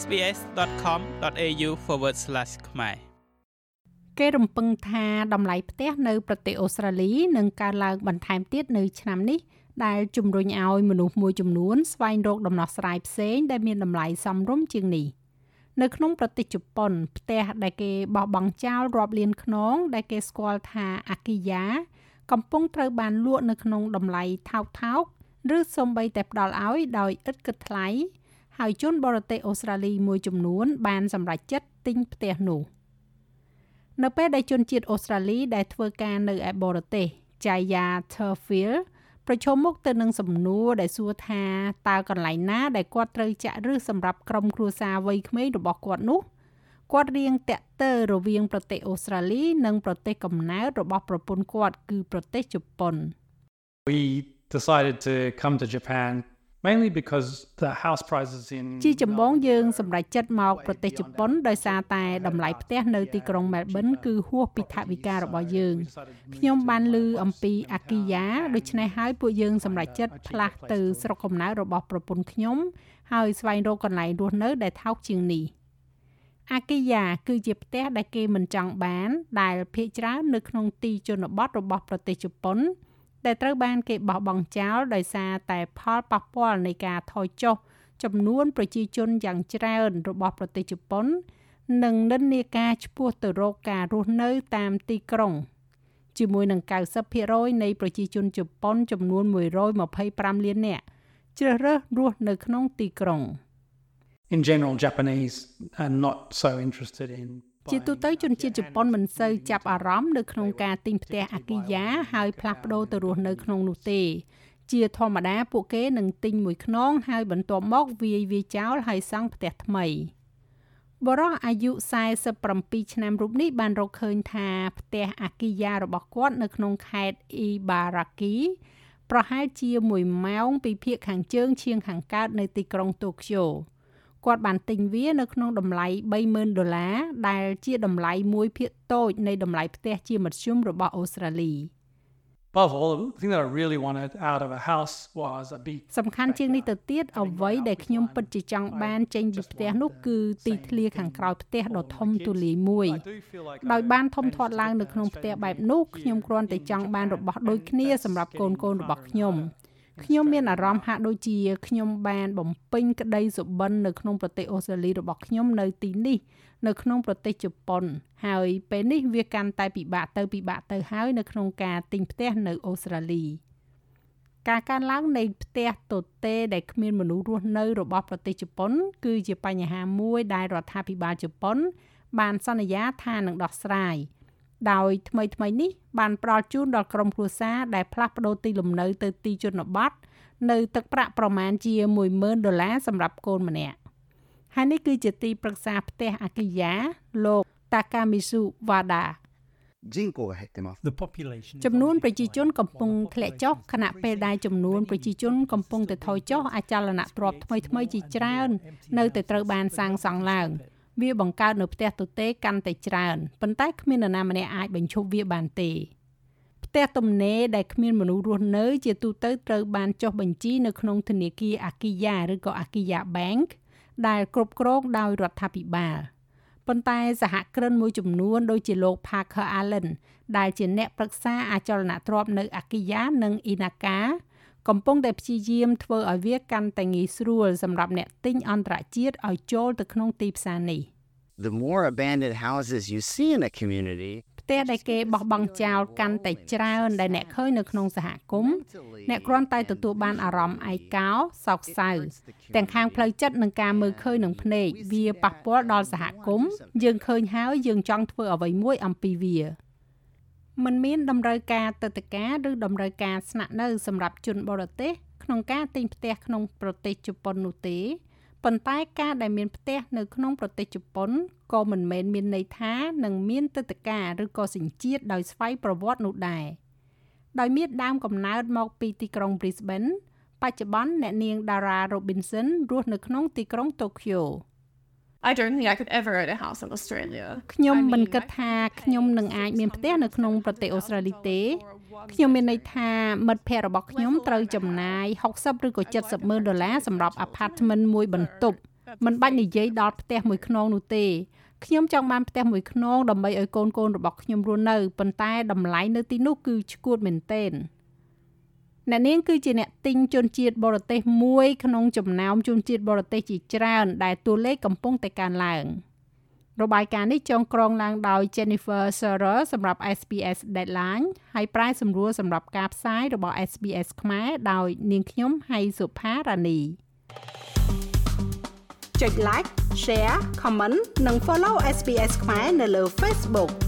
sbs.com.au/ ខ្មែរគេរំពឹងថាតម្លៃផ្ទះនៅប្រទេសអូស្ត្រាលីនឹងកើនឡើងបន្ថែមទៀតនៅឆ្នាំនេះដែលជំរុញឲ្យមនុស្សមួយចំនួនស្វែងរកដំណោះស្រាយផ្សេងដែលមានតម្លៃសមរម្យជាងនេះនៅក្នុងប្រទេសជប៉ុនផ្ទះដែលគេបោះបង់ចោលរាប់លានខ្នងដែលគេស្គាល់ថាអាគីយ៉ាកំពុងត្រូវបានលក់នៅក្នុងតម្លៃថោកថោកឬសូម្បីតែផ្ដល់ឲ្យដោយឥតគិតថ្លៃ ហើយជនបរទេសអូស្ត្រាលីមួយចំនួន បានសម្រេចចិត្តទិញផ្ទះនោះនៅពេលដែលជនជាតិអូស្ត្រាលីដែលធ្វើការនៅឯបរទេស Jaya Turfield ប្រឈមមុខទៅនឹងសំណួរដែលសួរថាតើកន្លែងណាដែលគាត់ត្រូវចាក់ឫសសម្រាប់ក្រុមគ្រួសារវ័យក្មេងរបស់គាត់នោះគាត់រៀងតាក់ទើរវាងប្រទេសអូស្ត្រាលី និងប្រទេសកំណើតរបស់ប្រពន្ធគាត់គឺប្រទេសជប៉ុន We decided to come to Japan mainly because the house prices in ជាចម្បងយើងសម្រេចចិត្តមកប្រទេសជប៉ុនដោយសារតែតម្លៃផ្ទះនៅទីក្រុង Melbourne គឺហួសពីថវិការបស់យើងខ្ញុំបានឮអំពីអាគីយ៉ាដូច្នេះហើយពួកយើងសម្រេចចិត្តផ្លាស់ទៅស្រុកកំណើតរបស់ប្រពន្ធខ្ញុំហើយស្វែងរកកន្លែងរស់នៅដែលថោកជាងនេះអាគីយ៉ាគឺជាផ្ទះដែលគេមិនចង់បាន ដែល ភាគច្រើននៅក្នុងទីជនបទរបស់ប្រទេសជប៉ុន ដែលត្រូវបានគេបោះបង់ចោលដោយសារតែផលប៉ះពាល់នៃការថយចុះចំនួនប្រជាជនយ៉ាងច្រើនរបស់ប្រទេសជប៉ុន និងនិន្នាការឆ្ពោះទៅរកការរស់នៅតាមទីក្រុងជាមួយនឹង90%នៃប្រជាជនជប៉ុនចំនួន125លាននាក់ជ្រើសរើសរស់នៅក្នុងទីក្រុង In general Japanese are not so interested in ជាទូទៅជនជាតិជប៉ុនមិនសូវចាប់អារម្មណ៍នៅក្នុងការទិញផ្ទះអាគីយ៉ាហើយផ្លាស់ប្ដូរទៅរស់នៅក្នុងនោះទេ ជាធម្មតាពួកគេនឹងទិញមួយខ្នងហើយបន្ទាប់មកវាយវាចោលហើយសង់ផ្ទះថ្មីបរិះអាយុ47ឆ្នាំរូបនេះបានរកឃើញថាផ្ទះអាគីយ៉ារបស់គាត់នៅក្នុងខេត្តអ៊ីបារ៉ាគីប្រហែលជា1ម៉ោងពីភូមិខាងជើងឈៀងខាងកើតនៅទីក្រុងតូក្យូ គាត់បានទិញវានៅក្នុងតម្លៃ30,000ដុល្លារដែលជាតម្លៃមួយភាគតូចនៃតម្លៃផ្ទះជាមធ្យមរបស់អូស្ត្រាលី Above all, the thing that I really wanted out of a house was a big សំខាន់ជាងនេះទៅទៀតអ្វីដែលខ្ញុំពិតជាចង់បានចេញពីផ្ទះនោះគឺទីធ្លាខាងក្រោយផ្ទះដ៏ធំទូលាយមួយដោយបានធំធាត់ឡើងនៅក្នុងផ្ទះបែបនោះខ្ញុំគ្រាន់តែចង់បានរបស់ដូចគ្នាសម្រាប់កូនកូនរបស់ខ្ញុំ ខ្ញុំមានអារម្មណ៍ហាក់ដូចជាខ្ញុំបានបំពេញក្តីសុបិននៅក្នុងប្រទេសអូស្ត្រាលីរបស់ខ្ញុំនៅទីនេះនៅក្នុងប្រទេសជប៉ុន ហើយពេលនេះវាកាន់តែពិបាកទៅពិបាកទៅហើយនៅក្នុងការទិញផ្ទះនៅអូស្ត្រាលីការកើនឡើងនៃផ្ទះតូតេដែលគ្មានមនុស្សរស់នៅរបស់ប្រទេសជប៉ុន គឺជាបញ្ហាមួយដែលរដ្ឋាភិបាលជប៉ុន បានសន្យាថានឹងដោះស្រាយ។ ដោយថ្មីថ្មីនេះបានផ្ដល់ជូនដល់ក្រុមគ្រួសារដែលផ្លាស់ប្ដូរទីលំនៅទៅទីជនបទនៅទឹកប្រាក់ប្រមាណជា10000ដុល្លារសម្រាប់កូនម្នាក់ហើយនេះគឺជាទីប្រឹក្សាផ្ទះអគិយាលោក Takamisu Wada ចំនួនប្រជាជនកំពុងធ្លាក់ចុះខណៈពេលដែលចំនួនប្រជាជនកំពុងតែថយចុះអចលនទ្រព្យថ្មីៗជាច្រើន នៅតែត្រូវបានសាងសង់ឡើង។ វាបង្កើតនៅផ្ទះទទេកាន់តែច្រើនប៉ុន្តែគ្មាននរណាម្នាក់អាចបញ្ឈប់វាបានទេផ្ទះទំនេរដែលគ្មានមនុស្សរស់នៅ ជាទូទៅត្រូវបានចុះបញ្ជីនៅក្នុងធនាគារអាគីយ៉ាឬក៏អាគីយ៉ា Bank ដែលគ្រប់គ្រងដោយរដ្ឋាភិបាលប៉ុន្តែសហគ្រិនមួយចំនួនដូចជាលោក Parker Allen ដែលជាអ្នកប្រឹក្សាអចលនទ្រព្យនៅអាគីយ៉ានិងអ៊ីណា កាកំពុងតែព្យាយាមធ្វើឲ្យវាកាន់តែងាយស្រួលសម្រាប់អ្នកទិញអន្តរជាតិឲ្យចូលទៅក្នុងទីផ្សារនេះ The more abandoned houses you see in a community ផ្ទះដែលគេបោះបង់ចោលកាន់តែច្រើនដែលអ្នកឃើញនៅក្នុងសហគមន៍អ្នកគ្រាន់តែទទួលបានអារម្មណ៍ឯកោសោកសៅទាំងខាងផ្លូវចិត្តនិងការមើលឃើញនឹងភ្នែកវាប៉ះពាល់ដល់សហគមន៍យើងឃើញហើយយើងចង់ធ្វើអ្វីមួយអំពីវា มันមានតម្រូវការទឹកតការឬតម្រូវការស្នាក់នៅសម្រាប់ជនបរទេសក្នុងការទិញផ្ទះក្នុងប្រទេសជប៉ុននោះទេប៉ុន្តែការដែលមានផ្ទះនៅក្នុងប្រទេសជប៉ុនក៏មិនមែនមានន័យថានឹងមានទឹកតការឬក៏សញ្ជាតិដោយស្វ័យប្រវត្តិនោះដែរដោយមានដើមកំណើតមកពីទីក្រុង Brisbane បច្ចុប្បន្នអ្នកនាង Dara Robinson រស់នៅក្នុងទីក្រុង Tokyo I don't think I could ever own a house in Australia ខ្ញុំមិនគិតថាខ្ញុំនឹងអាចមានផ្ទះនៅក្នុងប្រទេសអូស្ត្រាលីទេខ្ញុំមានន័យថាមិត្តភ័ក្តិរបស់ខ្ញុំត្រូវចំណាយ60ឬក៏70ម៉ឺនដុល្លារសម្រាប់ apartment មួយបន្ទប់មិនបាច់និយាយដល់ផ្ទះមួយខ្នងនោះទេខ្ញុំចង់បានផ្ទះមួយខ្នងដើម្បីឲ្យកូនកូនរបស់ខ្ញុំរស់នៅប៉ុន្តែតម្លៃនៅទីនោះគឺឈួតមែនទែន អ្នកនាងគឺជាអ្នកទិញជនជាតិបរទេសមួយក្នុងចំណោមជនជាតិបរទេសជាច្រើន ដែលតួលេខកំពុងតែកើនឡើងរបាយការណ៍នេះចងក្រងឡើងដោយ Jennifer Serer សម្រាប់ SBS Deadline ហើយប្រាយសម្រួលសម្រាប់ការផ្សាយរបស់ SBS ខ្មែរដោយនាងខ្ញុំហៃសុផារ៉ានីចុច like share comment និង follow SBS ខ្មែរនៅលើ Facebook